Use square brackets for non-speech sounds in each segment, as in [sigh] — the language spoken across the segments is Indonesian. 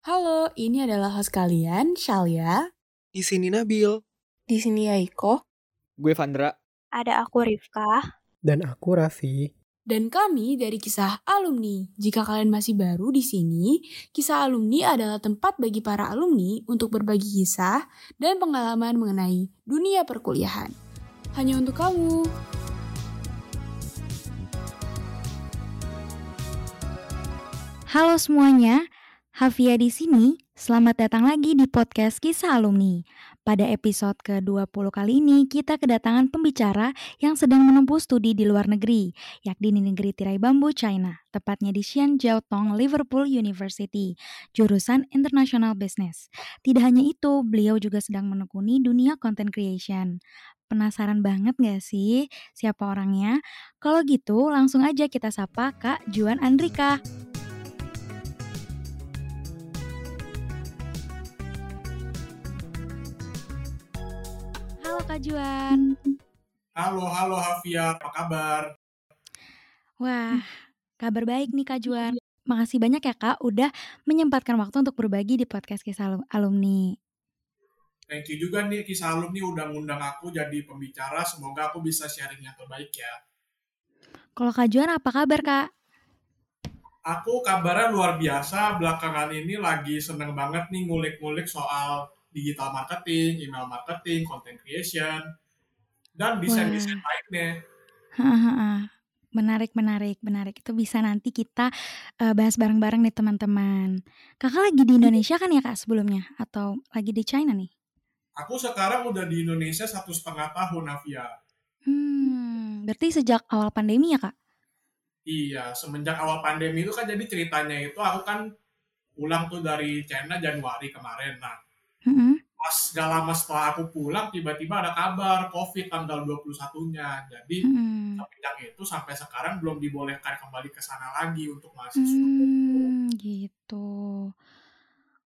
Halo, ini adalah host kalian, Shalia. Di sini Nabil. Di sini Yaiko. Gue Vandra. Ada aku Rifka. Dan aku Raffi. Dan kami dari kisah alumni. Jika kalian masih baru di sini, kisah alumni adalah tempat bagi para alumni untuk berbagi kisah dan pengalaman mengenai dunia perkuliahan. Hanya untuk kamu. Halo semuanya, Hafia di sini. Selamat datang lagi di podcast Kisah Alumni. Pada episode ke-20 kali ini, kita kedatangan pembicara yang sedang menempuh studi di luar negeri, yakni di negeri tirai bambu China, tepatnya di Tong, Liverpool University, jurusan International Business. Tidak hanya itu, beliau juga sedang menekuni dunia content creation. Penasaran banget gak sih siapa orangnya? Kalau gitu, langsung aja kita sapa Kak Juan Andrika. Halo Kak Juan. Halo, halo Hafia, apa kabar? Wah, kabar baik nih Kak Juan. Makasih banyak ya Kak udah menyempatkan waktu untuk berbagi di podcast kisah alumni. Thank you juga nih kisah alumni udah ngundang aku jadi pembicara. Semoga aku bisa sharing yang terbaik ya. Kalau Kak Juan apa kabar Kak? Aku kabarnya luar biasa. Belakangan ini lagi seneng banget nih ngulik-ngulik soal digital marketing, email marketing, content creation, dan desain-desain lainnya. Menarik, menarik, menarik. Itu bisa nanti kita uh, bahas bareng-bareng nih teman-teman. Kakak lagi di Indonesia kan ya kak sebelumnya? Atau lagi di China nih? Aku sekarang udah di Indonesia satu setengah tahun, Avia. Hmm, berarti sejak awal pandemi ya kak? Iya, semenjak awal pandemi itu kan jadi ceritanya itu aku kan pulang tuh dari China Januari kemarin. Nah, Mm-hmm. Pas gak lama setelah aku pulang, tiba-tiba ada kabar COVID tanggal 21-nya. Jadi mm-hmm. itu sampai sekarang belum dibolehkan kembali ke sana lagi untuk mahasiswa. Hmm, gitu.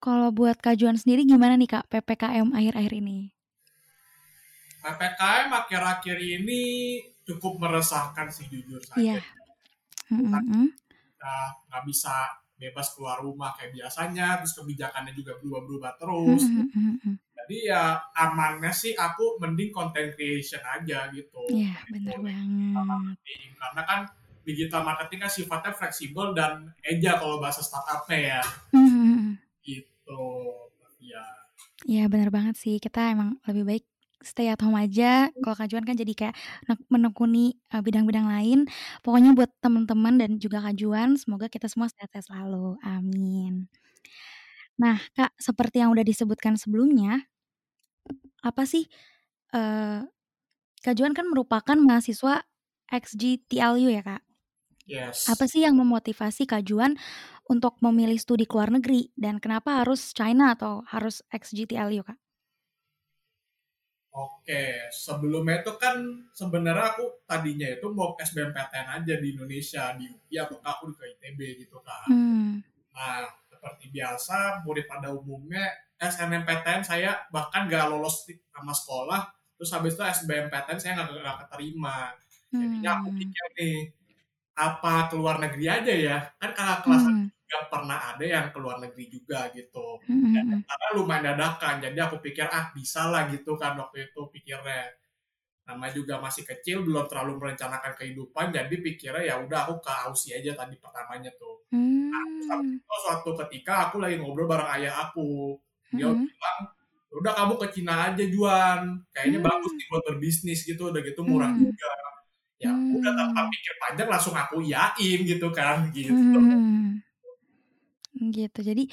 Kalau buat kajuan sendiri gimana nih Kak PPKM akhir-akhir ini? PPKM akhir-akhir ini cukup meresahkan sih jujur saja. Iya. Mm-hmm. nggak bisa bebas keluar rumah kayak biasanya, terus kebijakannya juga berubah-berubah terus. Hmm, hmm, hmm, Jadi ya amannya sih aku mending content creation aja gitu. Iya, bener banget. Karena kan digital marketing kan sifatnya fleksibel dan eja kalau bahasa startupnya ya. Gitu, ya. Iya bener banget sih, kita emang lebih baik stay at home aja. Kalau Kak Juan kan jadi kayak menekuni bidang-bidang lain. Pokoknya buat teman-teman dan juga Kak Juan, semoga kita semua sehat-sehat selalu. Amin. Nah, Kak, seperti yang udah disebutkan sebelumnya, apa sih uh, Kak Juan kan merupakan mahasiswa XGTLU ya, Kak? Yes. Apa sih yang memotivasi Kak Juan untuk memilih studi ke luar negeri dan kenapa harus China atau harus XGTLU, Kak? Oke, sebelumnya itu kan sebenarnya aku tadinya itu mau SBMPTN aja di Indonesia di UI atau aku ke ITB gitu kan. Hmm. Nah, seperti biasa murid pada umumnya SNMPTN saya bahkan gak lolos sama sekolah, terus habis itu SBMPTN saya nggak gak keterima. Jadinya aku hmm. pikir nih apa keluar negeri aja ya kan kakak kelas hmm nggak pernah ada yang keluar negeri juga gitu. Mm-hmm. Dan karena lumayan dadakan, jadi aku pikir ah bisa lah gitu kan waktu itu pikirnya. Nama juga masih kecil, belum terlalu merencanakan kehidupan, jadi pikirnya ya udah aku ke Aussie aja tadi pertamanya tuh. Mm-hmm. Nah, itu suatu ketika aku lagi ngobrol bareng ayah aku, dia mm-hmm. bilang udah kamu ke Cina aja Juan, kayaknya mm-hmm. bagus nih buat berbisnis gitu, udah gitu murah mm-hmm. juga. Ya udah tanpa pikir panjang langsung aku yain gitu kan gitu. Mm-hmm Gitu. Jadi,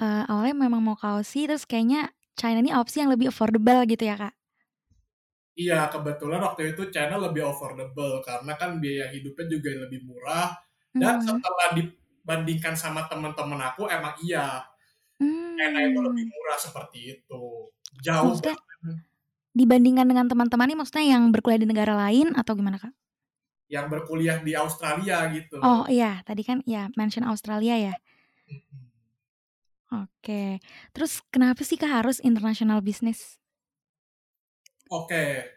uh, awalnya memang mau ke Aussie, terus kayaknya China ini opsi yang lebih affordable gitu ya, Kak? Iya, kebetulan waktu itu China lebih affordable karena kan biaya hidupnya juga lebih murah dan hmm. setelah dibandingkan sama teman-teman aku emang iya, China itu lebih hmm. murah seperti itu. Jauh Maksudnya dibandingkan dengan teman-teman ini maksudnya yang berkuliah di negara lain atau gimana, Kak? Yang berkuliah di Australia gitu. Oh, iya, tadi kan ya mention Australia ya? Oke. Terus kenapa sih Kak harus international business? Oke.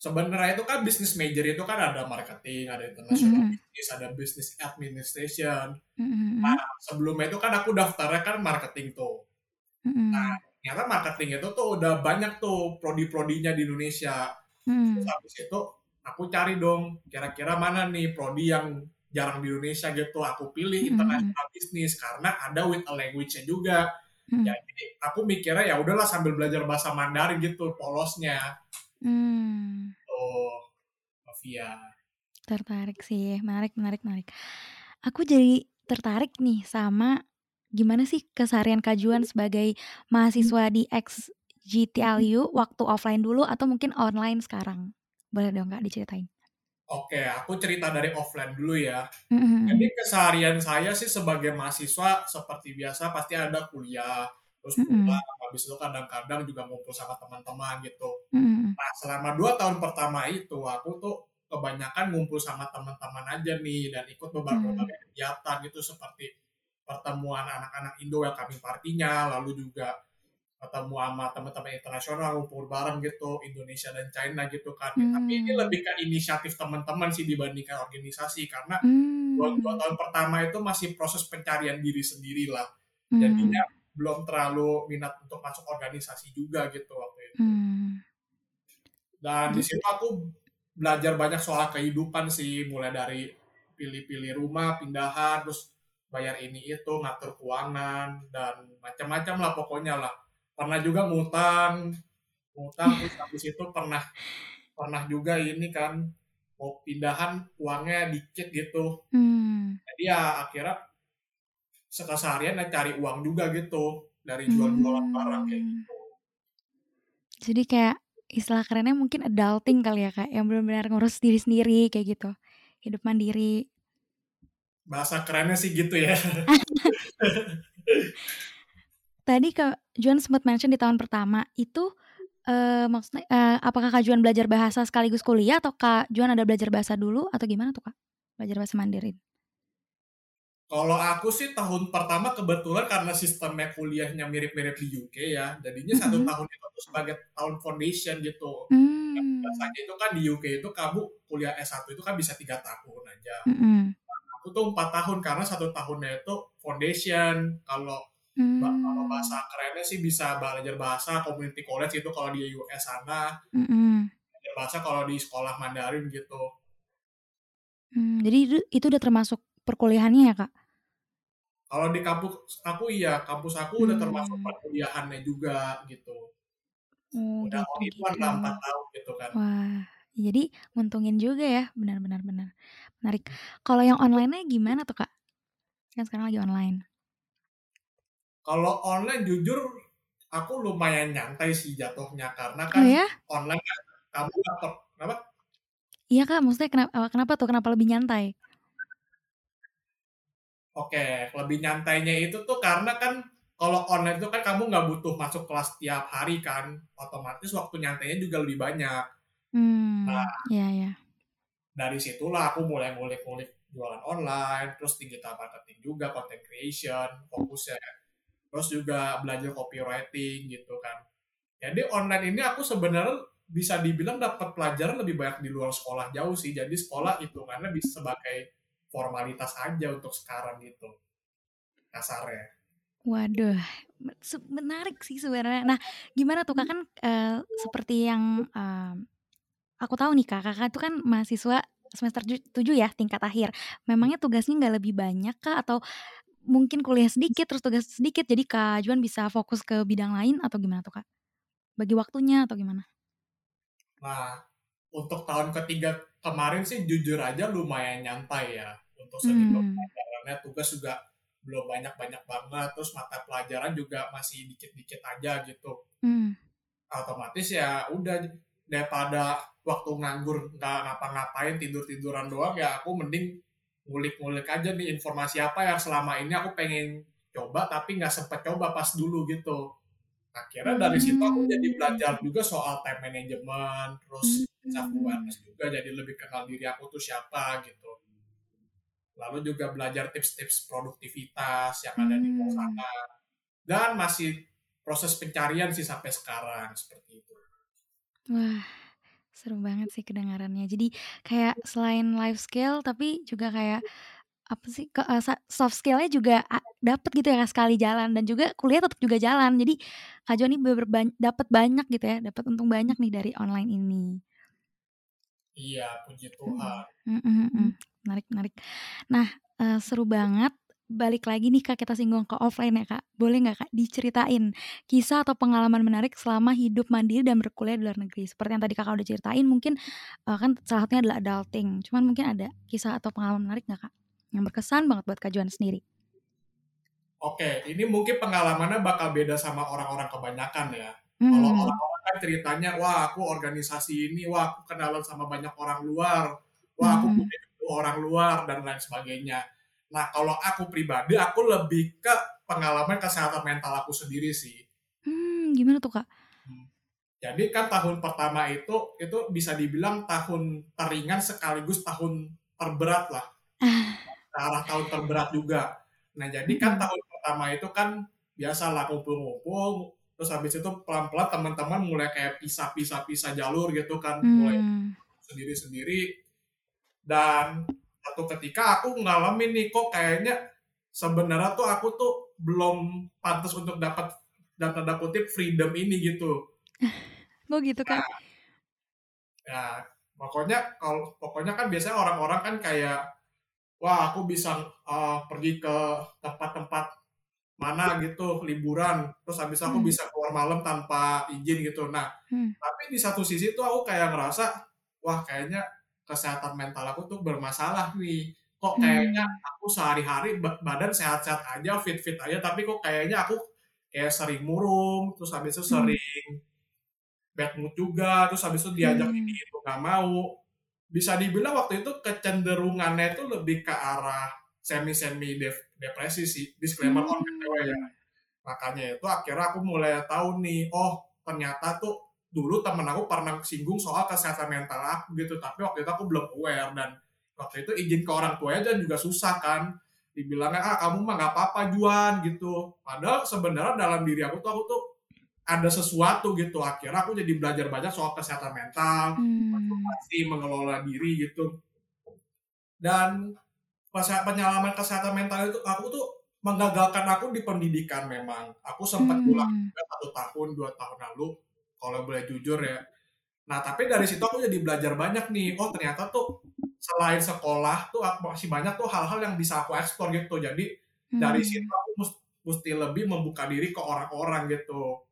sebenarnya itu kan bisnis major itu kan ada marketing, ada international Mm-mm. business, ada business administration. Mm-mm. Nah, sebelumnya itu kan aku daftarnya kan marketing tuh. Mm-mm. Nah, ternyata marketing itu tuh udah banyak tuh prodi-prodinya di Indonesia. Mm. Terus habis itu aku cari dong kira-kira mana nih prodi yang jarang di Indonesia gitu. Aku pilih international business karena ada with a language-nya juga. Mm. Jadi aku mikirnya ya udahlah sambil belajar bahasa Mandarin gitu polosnya. Mm. Tuh, Novia. Tertarik sih, menarik, menarik, menarik. Aku jadi tertarik nih sama gimana sih keseharian Kak Juan sebagai mahasiswa di XGTLU waktu offline dulu atau mungkin online sekarang? Boleh dong Kak diceritain. Oke, aku cerita dari offline dulu ya. Mm-mm. Jadi keseharian saya sih sebagai mahasiswa seperti biasa pasti ada kuliah, terus Mm-mm. pulang, habis itu kadang-kadang juga ngumpul sama teman-teman gitu. Mm-mm. Nah, selama dua tahun pertama itu aku tuh kebanyakan ngumpul sama teman-teman aja nih dan ikut beberapa Hmm. berbagai kegiatan gitu seperti pertemuan anak-anak Indo yang kami partinya, lalu juga ketemu sama teman-teman internasional ngumpul bareng gitu Indonesia dan China gitu kan. Tapi ini Hmm. lebih ke inisiatif teman-teman sih dibandingkan organisasi karena Mm. dua, dua tahun pertama itu masih proses pencarian diri sendiri lah. Mm. Jadinya belum terlalu minat untuk masuk organisasi juga gitu waktu itu. Mm. Dan di situ aku belajar banyak soal kehidupan sih, mulai dari pilih-pilih rumah, pindahan, terus bayar ini itu, ngatur keuangan, dan macam-macam lah pokoknya lah. Pernah juga ngutang, ngutang terus habis itu pernah pernah juga ini kan mau pindahan uangnya dikit gitu. Mm. Jadi ya akhirnya sekeseharian ya cari uang juga gitu dari jual-jualan barang kayak Hmm. gitu. Jadi kayak istilah kerennya mungkin adulting kali ya kak, yang benar-benar ngurus diri sendiri kayak gitu, hidup mandiri. Bahasa kerennya sih gitu ya. [laughs] Tadi Kak Juan sempat mention di tahun pertama itu eh maksudnya eh, apakah Kak Juan belajar bahasa sekaligus kuliah atau Kak Juan ada belajar bahasa dulu atau gimana tuh Kak? Belajar bahasa Mandarin. Kalau aku sih tahun pertama kebetulan karena sistemnya kuliahnya mirip-mirip di UK ya, jadinya satu Mm-mm. tahun itu tuh sebagai tahun foundation gitu. Hmm. Biasanya itu kan di UK itu kamu kuliah S1 itu kan bisa tiga tahun aja. Mm-mm. Aku tuh empat tahun karena satu tahunnya itu foundation. Kalau ba- kalau Hmm. bahasa kerennya sih bisa belajar bahasa community college itu kalau di US sana, Mm-mm. belajar bahasa kalau di sekolah Mandarin gitu. Hmm, Jadi itu, itu udah termasuk perkuliahannya ya Kak? Kalau di kampus aku iya, kampus aku udah termasuk Hmm. perkuliahannya juga gitu. Oh Udah gitu all gitu. empat tahun gitu kan. Wah, jadi nguntungin juga ya, benar-benar benar. Menarik. Kalau yang online-nya gimana tuh Kak? Kan sekarang lagi online. Kalau online jujur aku lumayan nyantai sih jatuhnya karena Oh kan ya? online kan kamu dapat apa? Iya Kak, maksudnya kenapa, kenapa tuh? Kenapa lebih nyantai? Oke, lebih nyantainya itu tuh karena kan kalau online itu kan kamu nggak butuh masuk kelas tiap hari kan, otomatis waktu nyantainya juga lebih banyak. Hmm, Nah, ya ya. dari situlah aku mulai ngulik-ngulik jualan online, terus digital marketing juga, content creation, fokusnya. Terus juga belajar copywriting gitu kan. Jadi online ini aku sebenarnya bisa dibilang dapat pelajaran lebih banyak di luar sekolah jauh sih. Jadi sekolah hitungannya bisa sebagai formalitas aja untuk sekarang gitu. Kasarnya. Waduh, menarik sih sebenarnya. Nah, gimana tuh Kak kan eh, seperti yang eh, aku tahu nih Kak, Kakak itu kan mahasiswa semester 7 ya, tingkat akhir. Memangnya tugasnya nggak lebih banyak Kak atau mungkin kuliah sedikit terus tugas sedikit jadi Kak Juan bisa fokus ke bidang lain atau gimana tuh Kak? Bagi waktunya atau gimana? Nah, untuk tahun ketiga kemarin sih jujur aja lumayan nyantai ya. Untuk segi Hmm. pelajarannya tugas juga belum banyak-banyak banget. Terus mata pelajaran juga masih dikit-dikit aja gitu. Hmm. Otomatis ya udah daripada waktu nganggur nggak ngapa-ngapain tidur-tiduran doang ya aku mending ngulik-ngulik aja nih informasi apa yang selama ini aku pengen coba tapi nggak sempet coba pas dulu gitu. Akhirnya dari situ aku jadi belajar juga soal time management, terus self awareness juga jadi lebih kenal diri aku tuh siapa gitu. Lalu juga belajar tips-tips produktivitas yang ada di luar Hmm. Dan masih proses pencarian sih sampai sekarang seperti itu. Wah, Seru banget sih kedengarannya. Jadi kayak selain life skill tapi juga kayak apa sih ke uh, soft skillnya juga dapat gitu ya sekali jalan dan juga kuliah tetap juga jalan. Jadi Kak Joni dapat banyak gitu ya, dapat untung banyak nih dari online ini. Iya, puji Tuhan. Mm -mm, Menarik, menarik. Nah, uh, seru banget balik lagi nih kak kita singgung ke offline ya kak boleh nggak kak diceritain kisah atau pengalaman menarik selama hidup mandiri dan berkuliah di luar negeri seperti yang tadi kakak udah ceritain mungkin uh, kan salah satunya adalah adulting cuman mungkin ada kisah atau pengalaman menarik nggak kak yang berkesan banget buat kak Juan sendiri Oke, ini mungkin pengalamannya bakal beda sama orang-orang kebanyakan ya. Hmm. Kalau orang-orang kan ceritanya, wah aku organisasi ini, wah aku kenalan sama banyak orang luar, wah aku hmm. punya orang luar dan lain sebagainya Nah, kalau aku pribadi, aku lebih ke pengalaman kesehatan mental aku sendiri sih. Hmm, gimana tuh kak? Hmm. Jadi kan tahun pertama itu itu bisa dibilang tahun teringan sekaligus tahun terberat lah. Ke arah tahun terberat juga. Nah, jadi kan hmm. tahun pertama itu kan biasa lah kumpul-kumpul, terus habis itu pelan-pelan teman-teman mulai kayak pisah-pisah-pisah jalur gitu kan, hmm. mulai sendiri-sendiri. Dan satu ketika aku ngalamin nih kok kayaknya sebenarnya tuh aku tuh belum pantas untuk dapat dan tanda kutip freedom ini gitu. [laughs] Oh gitu kan? Nah, ya pokoknya kalau pokoknya kan biasanya orang-orang kan kayak wah aku bisa uh, pergi ke tempat-tempat mana gitu liburan terus habis aku hmm. bisa keluar malam tanpa izin gitu nah hmm. tapi di satu sisi tuh aku kayak ngerasa wah kayaknya kesehatan mental aku tuh bermasalah nih kok kayaknya hmm. aku sehari-hari badan sehat-sehat aja fit-fit aja tapi kok kayaknya aku kayak sering murung terus habis itu hmm. sering bad mood juga terus habis itu diajak hmm. ini itu nggak mau bisa dibilang waktu itu kecenderungannya itu lebih ke arah semi semi depresi sih disclaimer hmm. on ya makanya itu akhirnya aku mulai tahu nih oh ternyata tuh dulu temen aku pernah singgung soal kesehatan mental aku gitu tapi waktu itu aku belum aware dan waktu itu izin ke orang tuanya dan juga susah kan. Dibilangnya ah kamu mah nggak apa-apa Juan gitu. Padahal sebenarnya dalam diri aku tuh aku tuh ada sesuatu gitu. Akhirnya aku jadi belajar banyak soal kesehatan mental hmm. pasti mengelola diri gitu. Dan penyalaman kesehatan mental itu aku tuh menggagalkan aku di pendidikan memang. Aku sempat hmm. pulang satu tahun dua tahun lalu kalau boleh jujur ya. Nah, tapi dari situ aku jadi belajar banyak nih. Oh, ternyata tuh selain sekolah tuh masih banyak tuh hal-hal yang bisa aku eksplor gitu. Jadi hmm. dari situ aku mesti lebih membuka diri ke orang-orang gitu.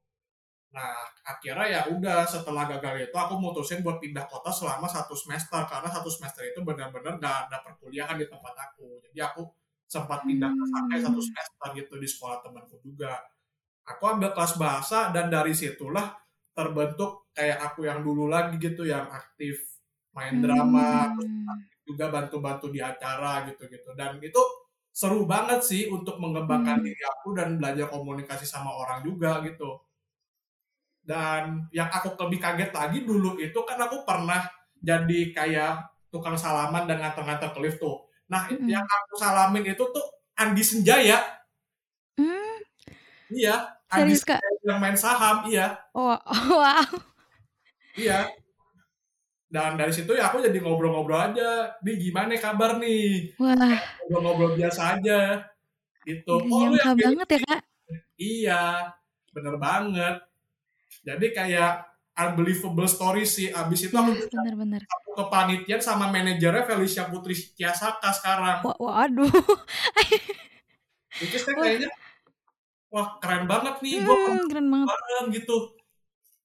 Nah, akhirnya ya udah setelah gagal itu aku mutusin buat pindah kota selama satu semester karena satu semester itu benar-benar gak ada perkuliahan di tempat aku. Jadi aku sempat pindah ke sana satu hmm. semester gitu di sekolah temanku juga. Aku ambil kelas bahasa dan dari situlah terbentuk kayak aku yang dulu lagi gitu yang aktif main drama hmm. terus juga bantu-bantu di acara gitu-gitu dan itu seru banget sih untuk mengembangkan hmm. diri aku dan belajar komunikasi sama orang juga gitu dan yang aku lebih kaget lagi dulu itu kan aku pernah jadi kayak tukang salaman dan nganter-nganter ke lift tuh nah hmm. yang aku salamin itu tuh Andi Senjaya hmm. iya Serius kak? Yang main saham, iya. Oh, [laughs] wow. Iya. Dan dari situ ya aku jadi ngobrol-ngobrol aja. Nih gimana kabar nih? Wah. Ngobrol-ngobrol biasa aja. Gitu. Oh, yang banget ya kak? Iya, bener banget. Jadi kayak unbelievable story sih. Abis itu aku ya, bener, bener. aku kepanitian sama manajernya Felicia Putri Tiasaka sekarang. Waduh. Itu saya kayaknya wah keren banget nih gue hmm, keren banget bareng gitu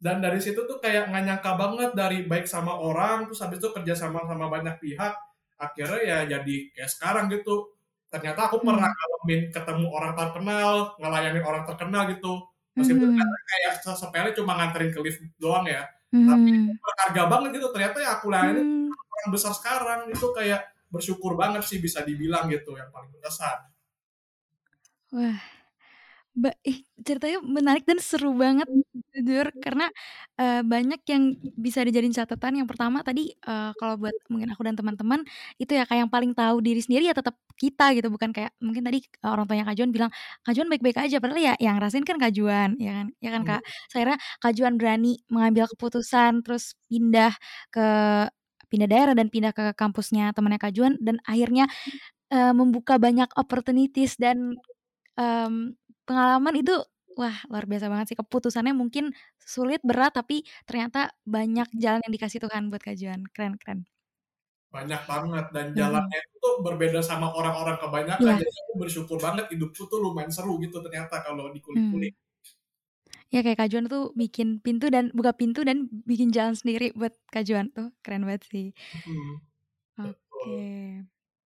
dan dari situ tuh kayak nggak nyangka banget dari baik sama orang terus habis itu kerja sama sama banyak pihak akhirnya ya jadi kayak sekarang gitu ternyata aku hmm. pernah ngalamin ketemu orang terkenal ngelayani orang terkenal gitu meskipun hmm. kayak sepele cuma nganterin ke lift doang ya hmm. tapi berharga banget gitu ternyata ya aku layani hmm. orang besar sekarang itu kayak bersyukur banget sih bisa dibilang gitu yang paling berkesan wah Mbak, ih ceritanya menarik dan seru banget jujur karena, eee, banyak yang bisa dijadiin catatan. Yang pertama tadi, eee, kalau buat mungkin aku dan teman-teman itu ya Kak, yang paling tahu diri sendiri ya tetap kita gitu, bukan kayak mungkin tadi, eee, orang tuanya Kak Juan bilang, "Kak Juan baik-baik aja," padahal ya yang ngerasain kan Kak Juan, ya kan ya kan Mhm. Kak? Terus akhirnya Kak Juan berani mengambil keputusan, terus pindah ke pindah daerah dan pindah ke kampusnya temennya Kak Juan dan akhirnya, eee, membuka banyak opportunities dan, mmm, pengalaman itu wah luar biasa banget sih. Keputusannya mungkin sulit, berat, tapi ternyata banyak jalan yang dikasih Tuhan buat Kak Juan. Keren keren. Banyak banget dan Mhm. jalannya itu tuh berbeda sama orang-orang kebanyakan. Iya. Jadi aku bersyukur banget hidupku tuh lumayan seru gitu ternyata kalau Mmm. dikulik-kulik. Ya kayak Kak Juan tuh bikin pintu dan buka pintu dan bikin jalan sendiri buat Kak Juan tuh keren banget sih. Betul. Oke.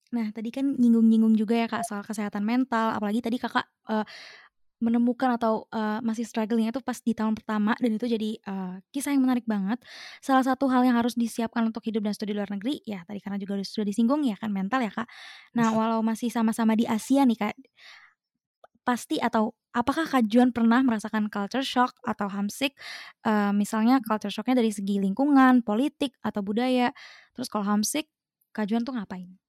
Nah tadi kan nyinggung-nyinggung juga ya Kak soal kesehatan mental, apalagi tadi Kakak, eee, menemukan atau, eee, masih struggling-nya tuh pas di tahun pertama dan itu jadi, eee, kisah yang menarik banget. Salah satu hal yang harus disiapkan untuk hidup dan studi luar negeri, ya tadi karena juga sudah disinggung ya kan mental ya Kak. Nah walau masih sama-sama di Asia nih Kak, pasti atau apakah Kak Juan pernah merasakan culture shock atau homesick? Eee, misalnya culture shock-nya dari segi lingkungan, politik, atau budaya. Terus kalau homesick, Kak Juan tuh ngapain?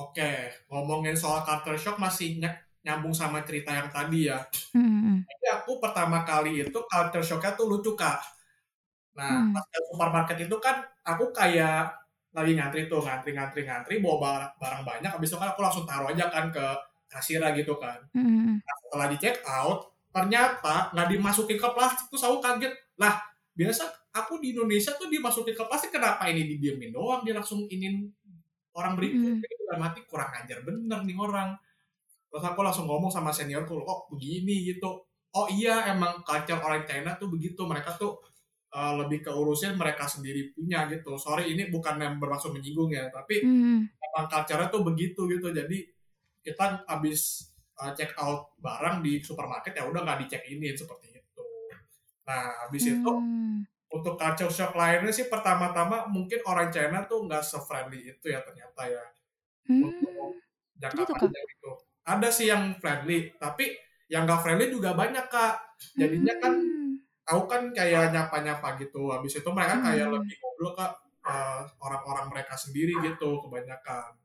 Oke, ngomongin soal culture shock masih nya nyambung sama cerita yang tadi ya. Mhm. Jadi aku pertama kali itu culture shock-nya tuh lucu, Kak. Nah, Mhm. pas ke supermarket itu kan aku kayak lagi ngantri tuh, ngantri ngantri ngantri bawa barang banyak, habis itu kan aku langsung taruh aja kan ke kasirnya gitu kan. Mhm. Nah, setelah di-check out, ternyata nggak dimasukin ke plastik, terus aku kaget, "Lah, biasa aku di Indonesia tuh dimasukin ke plastik, kenapa ini didiemin doang, dia langsung iniin orang berikutnya?" Jadi dalam hati, kurang ajar bener nih orang. Terus aku langsung ngomong sama seniorku, "Kok begini?" gitu. "Oh iya, emang culture orang China tuh begitu, mereka tuh eee, lebih ke urusin mereka sendiri punya gitu. Sorry ini bukan yang bermaksud menyinggung ya, tapi Mhm. emang culture-nya tuh begitu gitu. Jadi kita habis eee, check out barang di supermarket ya udah nggak di-check in seperti itu. Nah, habis itu Mmm. Untuk culture shock lainnya sih pertama-tama mungkin orang China tuh nggak se-friendly itu ya ternyata ya, Mmm, untuk jangka gitu, Kak? panjang itu. Ada sih yang friendly, tapi yang nggak friendly juga banyak, Kak. Jadinya kan Mmm. aku kan kayak nyapa-nyapa gitu, habis itu mereka kayak Mhm. lebih ngobrol ke eee, orang-orang mereka sendiri gitu kebanyakan.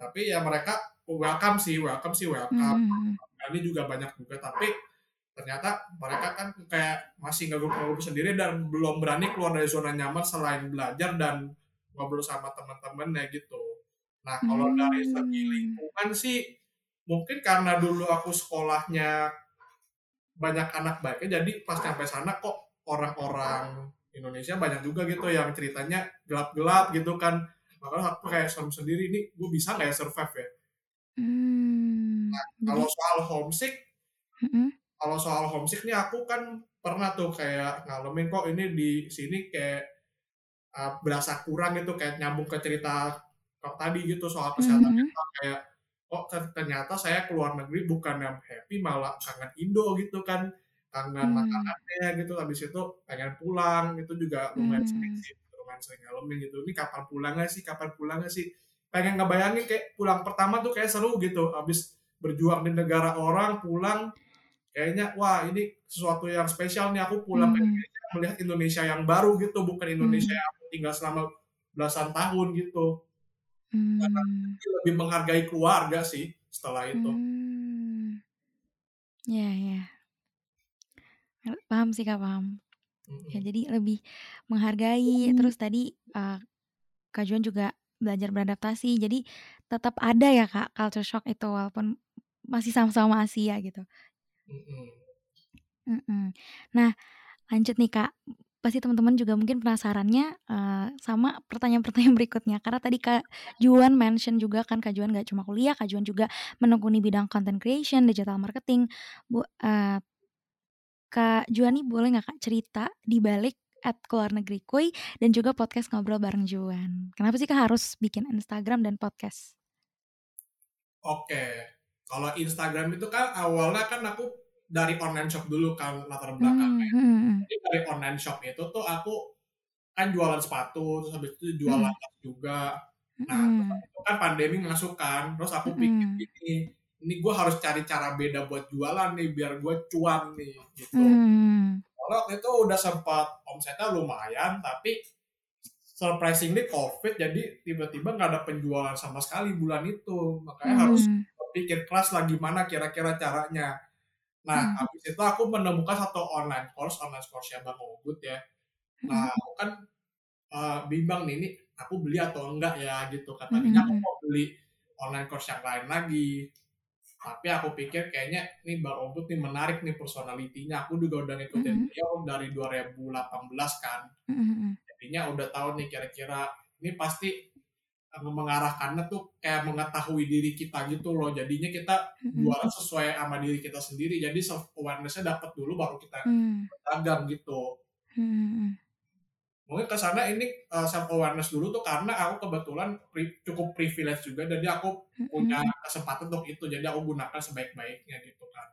Tapi ya mereka welcome sih welcome sih welcome, mhm. friendly juga banyak juga, tapi ternyata mereka kan kayak masih ngegup-ngegup sendiri dan belum berani keluar dari zona nyaman selain belajar dan ngobrol sama teman-temannya gitu. Nah, kalau dari segi lingkungan sih, mungkin karena dulu aku sekolahnya banyak anak baiknya, jadi pas nyampe sana kok orang-orang Indonesia banyak juga gitu yang ceritanya gelap-gelap gitu kan. Makanya aku kayak serem sendiri, "Nih gue bisa nggak ya survive ya?" Mmm, Kalau jadi soal homesick Mhm. Kalau soal homesick nih aku kan pernah tuh kayak ngalamin kok ini di sini kayak, eee, berasa kurang gitu, kayak nyambung ke cerita Kak tadi gitu soal kesehatan Mhm. mental, kayak kok ter ternyata saya ke luar negeri bukan yang happy, malah kangen Indo gitu kan, kangen Mmm. makanannya gitu, habis itu pengen pulang, itu juga lumayan sering Mmm. sih, lumayan sering ngalamin gitu, "Ini kapan pulangnya sih kapan pulangnya sih?" Pengen ngebayangin kayak pulang pertama tuh kayak seru gitu, habis berjuang di negara orang, pulang kayaknya, "Wah ini sesuatu yang spesial nih, aku pulang ke. Indonesia melihat Indonesia yang baru gitu, bukan Indonesia Mmm. yang aku tinggal selama belasan tahun," gitu. Karena Mmm. jadi lebih menghargai keluarga sih setelah itu. Iya iya. Eee, paham sih Kak, paham. Ya Mhm. jadi lebih menghargai, terus tadi, eee, Kak Juan juga belajar beradaptasi, jadi tetap ada ya Kak culture shock itu walaupun masih sama-sama Asia gitu. Mhm. Mhm. Nah lanjut nih Kak, pasti teman-teman juga mungkin penasarannya, eee, sama pertanyaan-pertanyaan [laughs] berikutnya karena tadi Kak Juan mention juga kan Kak Juan nggak cuma kuliah, Kak Juan juga menekuni bidang content creation, digital marketing. Bu eee Kak Juan nih boleh nggak Kak cerita di balik @keluarnegeri_kuy dan juga podcast ngobrol bareng Juan. Kenapa sih Kak harus bikin Instagram dan podcast? Oke, kalau Instagram itu kan awalnya kan aku dari online shop dulu kan latar belakangnya. Mmm, mhm mhm. Jadi dari online shop itu tuh aku kan jualan sepatu, terus habis itu jualan tas juga. Nah, habis itu kan pandemi masuk kan, terus aku pikir Mhm. gini, ini gue harus cari cara beda buat jualan nih biar gue cuan nih gitu. Hmm. Kalau itu udah sempat omsetnya lumayan tapi surprisingly covid jadi tiba-tiba nggak ada penjualan sama sekali bulan itu makanya harus Hmm. pikir keras lah gimana kira-kira caranya. Nah, Hmm. habis itu aku menemukan satu online course, online course-nya Bang Ogut ya. Nah, Hmm. aku kan eh, bimbang nih, ini aku beli atau enggak ya gitu. Kan Hmm, aku hmm. mau beli online course yang lain lagi. Tapi aku pikir kayaknya nih Bang Ogut nih menarik nih personalitinya. Aku juga udah ngikutin Hmm. beliau dari 2018 kan. Hmm, hmm, Jadinya udah tahu nih kira-kira ini pasti eh, mengarahkannya tuh kayak mengetahui diri kita gitu loh. Jadinya kita hmm. jualan sesuai sama diri kita sendiri. Jadi self awareness-nya dapat dulu baru kita Hmm. dagang gitu. Hmm. Mungkin ke sana ini self awareness dulu tuh karena aku kebetulan pri- cukup privilege juga jadi aku punya Hmm. kesempatan untuk itu. Jadi aku gunakan sebaik-baiknya gitu kan.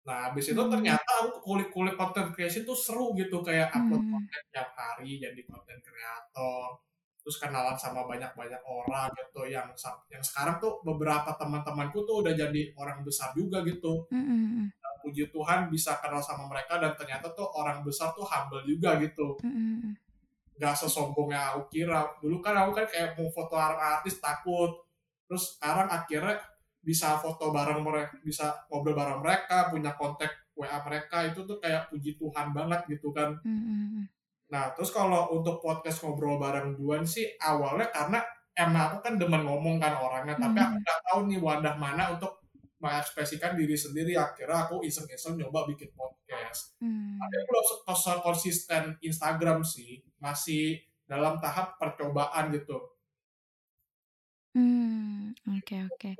Nah, habis itu Hmm. ternyata aku kulik-kulik content creation tuh seru gitu kayak upload Hmm. konten tiap hari jadi content creator. Terus kenalan sama banyak-banyak orang gitu yang yang sekarang tuh beberapa teman-temanku tuh udah jadi orang besar juga gitu. Hmm. Dan puji Tuhan bisa kenal sama mereka dan ternyata tuh orang besar tuh humble juga gitu. Hmm. Gak sesombong yang aku kira. Dulu kan aku kan kayak mau foto artis takut. Terus sekarang akhirnya bisa foto bareng mereka, bisa ngobrol bareng mereka, punya kontak WA mereka itu tuh kayak puji Tuhan banget gitu kan. Hmm. Nah, terus kalau untuk podcast ngobrol bareng Duan sih awalnya karena emang aku kan demen ngomong kan orangnya, tapi aku Hmm. nggak tahu nih wadah mana untuk mengekspresikan diri sendiri. Akhirnya aku iseng-iseng nyoba bikin podcast. Hmm. Tapi belum se- konsisten Instagram sih, masih dalam tahap percobaan gitu. Hmm, oke oke.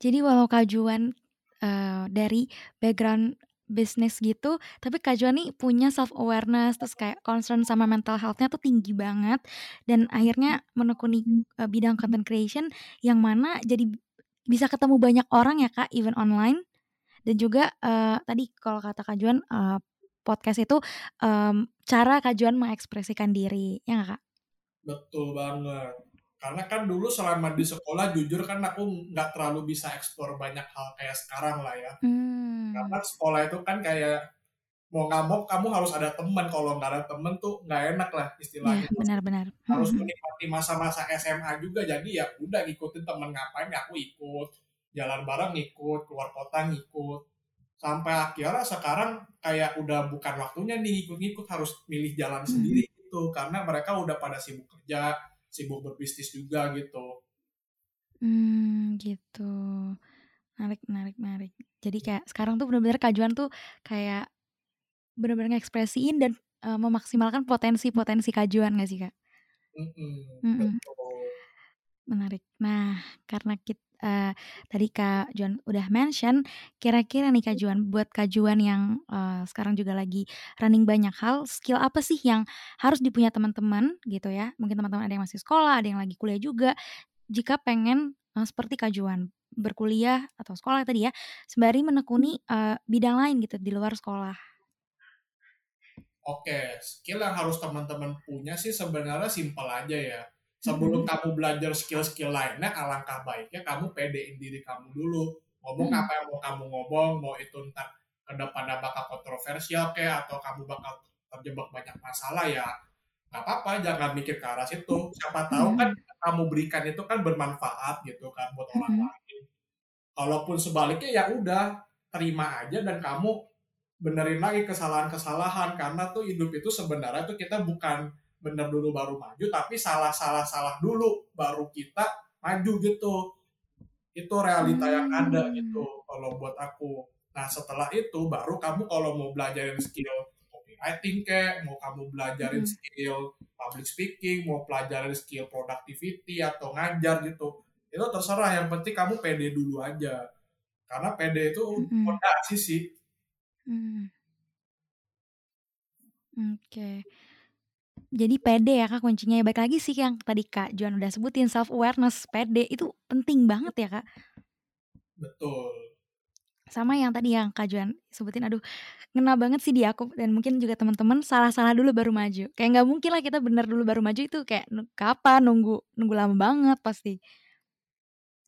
Jadi walau Kak Juan eh, dari background bisnis gitu, tapi Kak Juan nih punya self awareness terus kayak concern sama mental health-nya tuh tinggi banget dan akhirnya menekuni eh, bidang content creation yang mana jadi bisa ketemu banyak orang ya Kak, even online dan juga eh, tadi kalau kata Kak Juan eh, podcast itu em, cara Kak Juan mengekspresikan diri, ya nggak Kak? Betul banget. Karena kan dulu selama di sekolah jujur kan aku nggak terlalu bisa eksplor banyak hal kayak sekarang lah ya. Hmm. Karena sekolah itu kan kayak mau nggak mau kamu harus ada teman. Kalau nggak ada teman tuh nggak enak lah Ya, istilahnya. benar-benar. Harus Hmm. menikmati masa-masa SMA juga. Jadi ya udah ngikutin temen ngapain ya aku ikut. Jalan bareng ngikut, keluar kota ngikut. Sampai akhirnya sekarang kayak udah bukan waktunya nih ngikut-ngikut harus milih jalan Hmm. sendiri gitu. Karena mereka udah pada sibuk kerja, sibuk berbisnis juga gitu. Hmm, gitu. Menarik menarik menarik. Jadi kayak sekarang tuh bener-bener Kak Juan tuh kayak bener-bener ngekspresiin dan eh, memaksimalkan potensi-potensi Kak Juan gak sih Kak? Mm-mm, Mm-mm. betul. Menarik. Nah, karena kita tadi Kak Juan udah mention, kira-kira nih Kak Juan, buat Kak Juan yang eh, sekarang juga lagi running banyak hal, skill apa sih yang harus dipunya teman-teman gitu ya? Mungkin teman-teman ada yang masih sekolah, ada yang lagi kuliah juga. Jika pengen eh, seperti Kak Juan berkuliah atau sekolah tadi ya, sembari menekuni eh, bidang lain gitu di luar sekolah. Oke, skill yang harus teman-teman punya sih sebenarnya simpel aja ya. Sebelum kamu belajar skill-skill lainnya, alangkah baiknya kamu pedein diri kamu dulu. Ngomong Mm-mm. apa yang mau kamu ngomong, mau itu ntar ke depannya bakal kontroversial kayak atau kamu bakal terjebak banyak masalah ya nggak apa-apa jangan mikir ke arah situ. Siapa tahu kan kamu berikan itu kan bermanfaat gitu kan buat orang lain. Kalaupun sebaliknya ya udah terima aja dan kamu benerin lagi kesalahan-kesalahan. Karena tuh hidup itu sebenarnya tuh kita bukan bener dulu baru maju tapi salah salah salah dulu baru kita maju gitu itu realita yang ada Hmm. gitu kalau buat aku nah setelah itu baru kamu kalau mau belajarin skill copywriting kayak mau kamu belajarin Hmm. skill public speaking mau pelajarin skill productivity atau ngajar gitu itu terserah yang penting kamu pede dulu aja karena pede itu fondasi sih Hmm. Oke. Jadi pede ya Kak kuncinya. Ya, Baik lagi sih yang tadi Kak Juan udah sebutin self awareness, pede itu penting banget ya Kak. betul Sama yang tadi yang Kak Juan sebutin aduh ngena banget sih di aku dan mungkin juga teman-teman salah-salah dulu baru maju. Kayak nggak mungkin lah kita bener dulu baru maju itu kayak kapan nunggu nunggu lama banget pasti.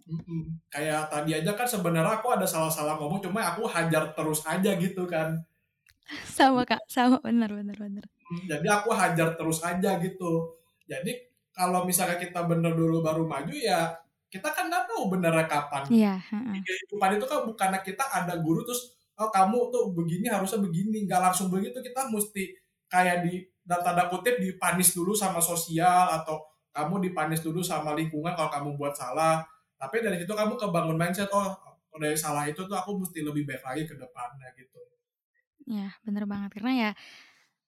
Mm-mm. kayak tadi aja kan sebenarnya aku ada salah-salah ngomong cuma aku hajar terus aja gitu kan [laughs] sama kak sama benar benar benar jadi aku hajar terus aja gitu. Jadi kalau misalnya kita bener dulu baru maju ya kita kan nggak tahu benernya kapan. Iya di kehidupan itu kan bukannya kita ada guru terus oh kamu tuh begini harusnya begini. Nggak langsung begitu kita mesti kayak di dan tanda kutip dipanis dulu sama sosial atau kamu dipanis dulu sama lingkungan kalau kamu buat salah. Tapi dari situ kamu kebangun mindset oh dari salah itu tuh aku mesti lebih baik lagi ke depannya gitu. Ya bener banget. Karena ya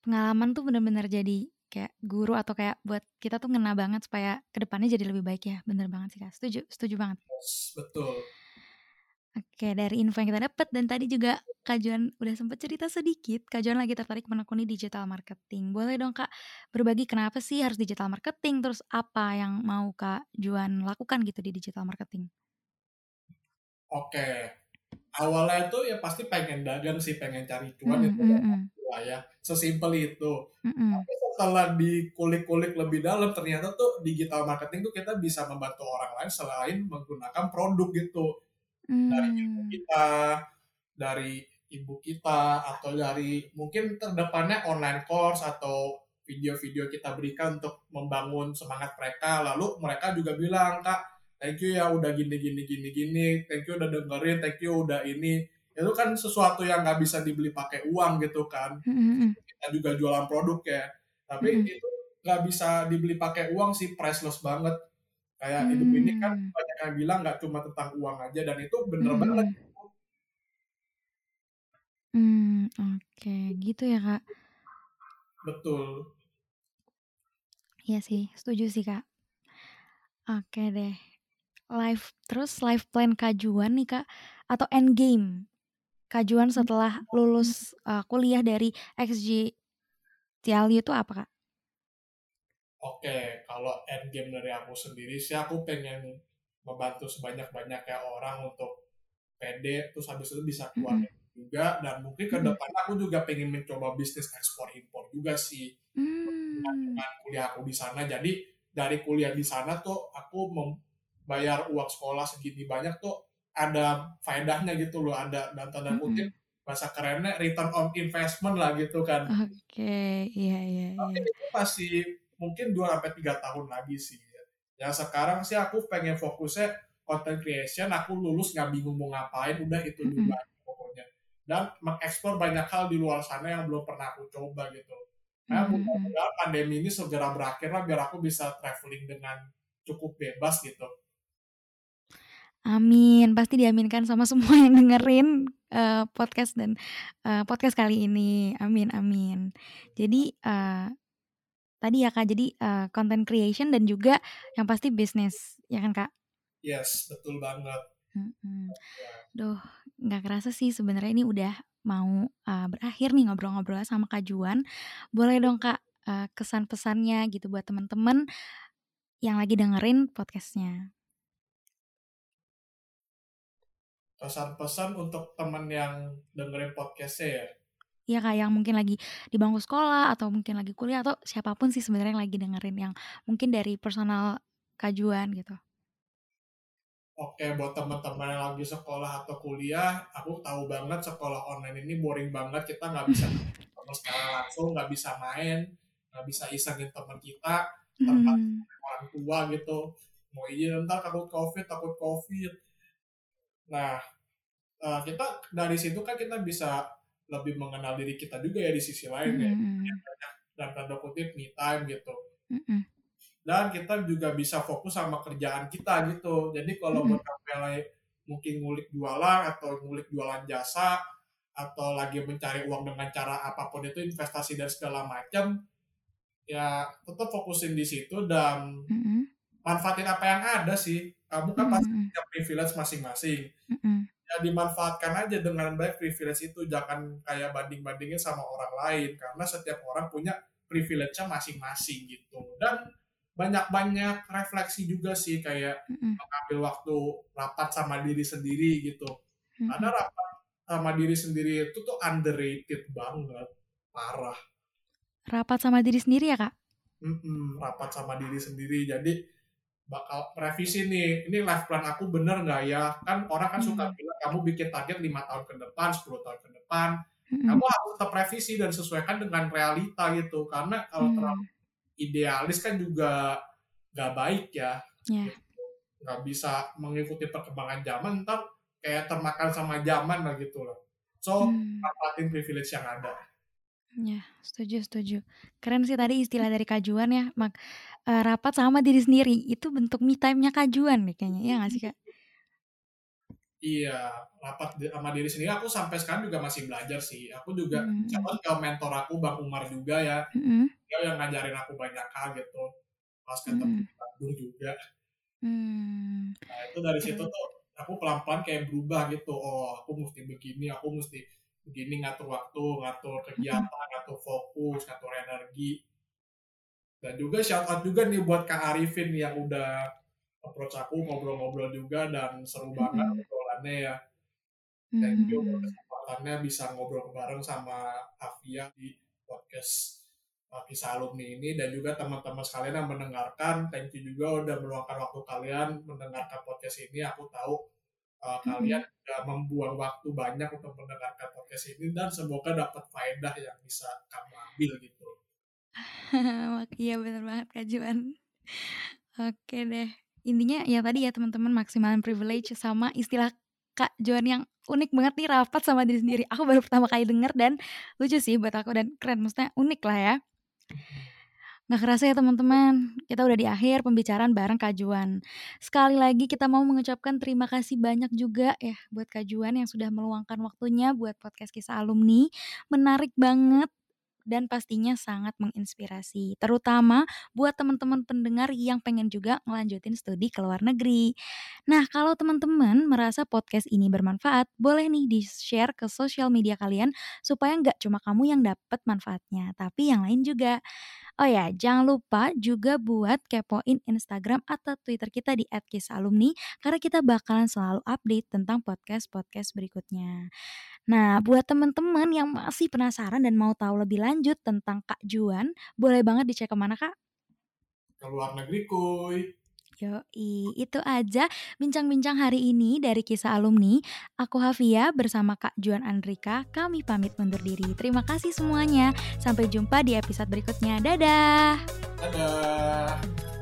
pengalaman tuh bener-bener jadi kayak guru atau kayak buat kita tuh ngena banget supaya ke depannya jadi lebih baik ya. Bener banget sih kak. Setuju setuju banget. Yes, betul. Oke, dari info yang kita dapat dan tadi juga Kak Juan udah sempat cerita sedikit, Kak Juan lagi tertarik menekuni digital marketing. Boleh dong Kak berbagi kenapa sih harus digital marketing, terus apa yang mau Kak Juan lakukan gitu di digital marketing? Oke, awalnya itu ya pasti pengen dagang sih, pengen cari cuan Mm, mm, mm, ya, sesimpel itu. mm, mm. Tapi setelah dikulik-kulik lebih dalam, ternyata tuh digital marketing tuh kita bisa membantu orang lain selain menggunakan produk gitu. Dari ibu Hmm, kita, dari ibu kita, atau dari mungkin terdepannya online course atau video-video kita berikan untuk membangun semangat mereka. Lalu mereka juga bilang, Kak, thank you ya udah gini gini gini gini, thank you udah dengerin, thank you udah ini. Itu kan sesuatu yang nggak bisa dibeli pakai uang gitu kan. mm, mm, mm, Kita juga jualan produk ya. Tapi mm, mm. itu nggak bisa dibeli pakai uang sih, priceless banget. Kayak hidup ini kan banyak yang bilang nggak cuma tentang uang aja dan itu bener mm, banget. mm. Hmm, oke, gitu ya Kak. Betul. Iya sih, setuju sih Kak. Oke deh. Live terus live plan Kak Juan nih Kak atau end game Kak Juan setelah lulus uh, kuliah dari XG TLU itu apa Kak? Oke, kalau end game dari aku sendiri sih aku pengen membantu sebanyak-banyaknya orang untuk PD terus habis itu bisa keluar Mm-mm. negeri juga dan mungkin ke depan aku juga pengen mencoba bisnis ekspor impor juga sih Hmm. dengan kuliah aku di sana. Jadi dari kuliah di sana tuh aku membayar uang sekolah segini banyak tuh ada faedahnya gitu loh, ada dan tanda kutip Mm-mm. bahasa kerennya return on investment lah gitu kan. Oke, iya iya Tapi iya. itu masih mungkin 2 sampai 3 tahun lagi sih. Yang sekarang sih aku pengen fokusnya content creation, aku lulus nggak bingung mau ngapain, udah itu Mm-mm. dulu aja pokoknya. Dan mengeksplor banyak hal di luar sana yang belum pernah aku coba gitu. Nah, Mm-mm. mudah-mudahan pandemi ini segera berakhir lah biar aku bisa traveling dengan cukup bebas gitu. Amin, pasti diaminkan sama [laughs] semua yang dengerin eh, podcast dan eh, podcast kali ini. Amin, amin. Jadi eh, tadi ya Kak, jadi eh, content creation dan juga yang pasti bisnis, ya kan Kak? Yes, betul banget. Mm-mm. Duh, nggak kerasa sih sebenarnya ini udah mau uh, berakhir nih ngobrol-ngobrol sama Kak Juan. Boleh dong Kak uh, kesan pesannya gitu buat teman-teman yang lagi dengerin podcastnya. Pesan-pesan untuk temen yang dengerin podcastnya ya. Iya Kak yang mungkin lagi di bangku sekolah atau mungkin lagi kuliah atau siapa pun sih sebenarnya yang lagi dengerin yang mungkin dari personal Kak Juan gitu. Oke, buat teman-teman yang lagi sekolah atau kuliah, aku tahu banget sekolah online ini boring banget. Kita nggak bisa [laughs] ketemu secara langsung, nggak bisa main, nggak bisa isengin teman kita, tempat Hmm. orang tua gitu. Mau izin ntar takut covid, takut covid. Nah, eh, kita dari situ kan kita bisa lebih mengenal diri kita juga ya di sisi lain ya. Mm-mm. Dan tanda kutip me time gitu. Mm-mm. dan kita juga bisa fokus sama kerjaan kita gitu. Jadi kalau kamu mungkin ngulik jualan atau ngulik jualan jasa atau lagi mencari uang dengan cara apa pun itu investasi dan segala macam ya tetap fokusin di situ dan Mm-mm. manfaatin apa yang ada sih. Kamu kan pasti Mm-mm. punya privilege masing-masing. Mm-mm. Ya dimanfaatkan aja dengan baik privilege itu jangan kayak banding-bandingin sama orang lain karena setiap orang punya privilege-nya masing-masing gitu. Dan banyak-banyak refleksi juga sih kayak Mm-mm. mengambil waktu rapat sama diri sendiri gitu. Karena Mm-mm. rapat sama diri sendiri itu tuh underrated banget, parah. Rapat sama diri sendiri ya Kak? Mm-mm, rapat sama diri sendiri. Jadi bakal revisi nih ini life plan aku bener nggak ya kan orang kan suka Hmm. bilang kamu bikin target lima tahun ke depan 10 tahun ke depan Mm-mm. kamu harus tetap revisi dan sesuaikan dengan realita gitu karena kalau Hmm. terlalu idealis kan juga nggak baik ya Ya. Gitu. nggak bisa mengikuti perkembangan zaman ntar kayak termakan sama zaman lah gitu loh so Hmm. manfaatin privilege yang ada Ya, setuju, setuju. Keren sih tadi istilah dari kajuan ya, mak eh, rapat sama diri sendiri itu bentuk me time-nya kajuan nih kayaknya, ya nggak sih kak? Iya, rapat di- sama diri sendiri. Aku sampai sekarang juga masih belajar sih. Aku juga Hmm. contoh ke mentor aku Bang Umar juga ya. Mm-mm. Dia yang ngajarin aku banyak hal gitu. Pas ketemu di Bandung juga. Hmm. Nah itu dari situ tuh aku pelan-pelan kayak berubah gitu. Oh aku mesti begini, aku mesti begini ngatur waktu, ngatur kegiatan, ngatur fokus, ngatur energi. Dan juga shout out juga nih buat Kak Arifin yang udah approach aku ngobrol-ngobrol juga dan seru banget Mm-mm. obrolannya ya. Thank you Hmm. kesempatannya bisa ngobrol bareng sama Afia di podcast kisah alumni ini dan juga teman-teman sekalian yang mendengarkan. Thank you juga udah meluangkan waktu kalian mendengarkan podcast ini. Aku tahu uh, kalian udah membuang waktu banyak untuk mendengarkan podcast ini dan semoga dapat faedah yang bisa kamu ambil gitu. Iya bener banget Kak Juan. Oke deh. Intinya ya tadi ya teman-teman maksimalin privilege sama istilah Kak Juan yang unik banget nih rapat sama diri sendiri. Aku baru pertama kali denger dan lucu sih buat aku dan keren. Maksudnya unik lah ya. Nggak kerasa ya teman-teman, kita udah di akhir pembicaraan bareng Kak Juan. Sekali lagi kita mau mengucapkan terima kasih banyak juga ya buat Kak Juan yang sudah meluangkan waktunya buat podcast kisah alumni. Menarik banget dan pastinya sangat menginspirasi. Terutama buat teman-teman pendengar yang pengen juga ngelanjutin studi ke luar negeri. Nah, kalau teman-teman merasa podcast ini bermanfaat, boleh nih di-share ke sosial media kalian supaya nggak cuma kamu yang dapat manfaatnya, tapi yang lain juga. Oh ya, jangan lupa juga buat kepoin Instagram atau Twitter kita di @kisalumni karena kita bakalan selalu update tentang podcast-podcast berikutnya. Nah, buat teman-teman yang masih penasaran dan mau tahu lebih lanjut tentang Kak Juan, boleh banget dicek ke mana Kak? Ke luar negeri kuy. Yoi, itu aja bincang-bincang hari ini dari kisah alumni. Aku Hafia bersama Kak Juan Andrika, kami pamit undur diri. Terima kasih semuanya. Sampai jumpa di episode berikutnya. Dadah! Dadah.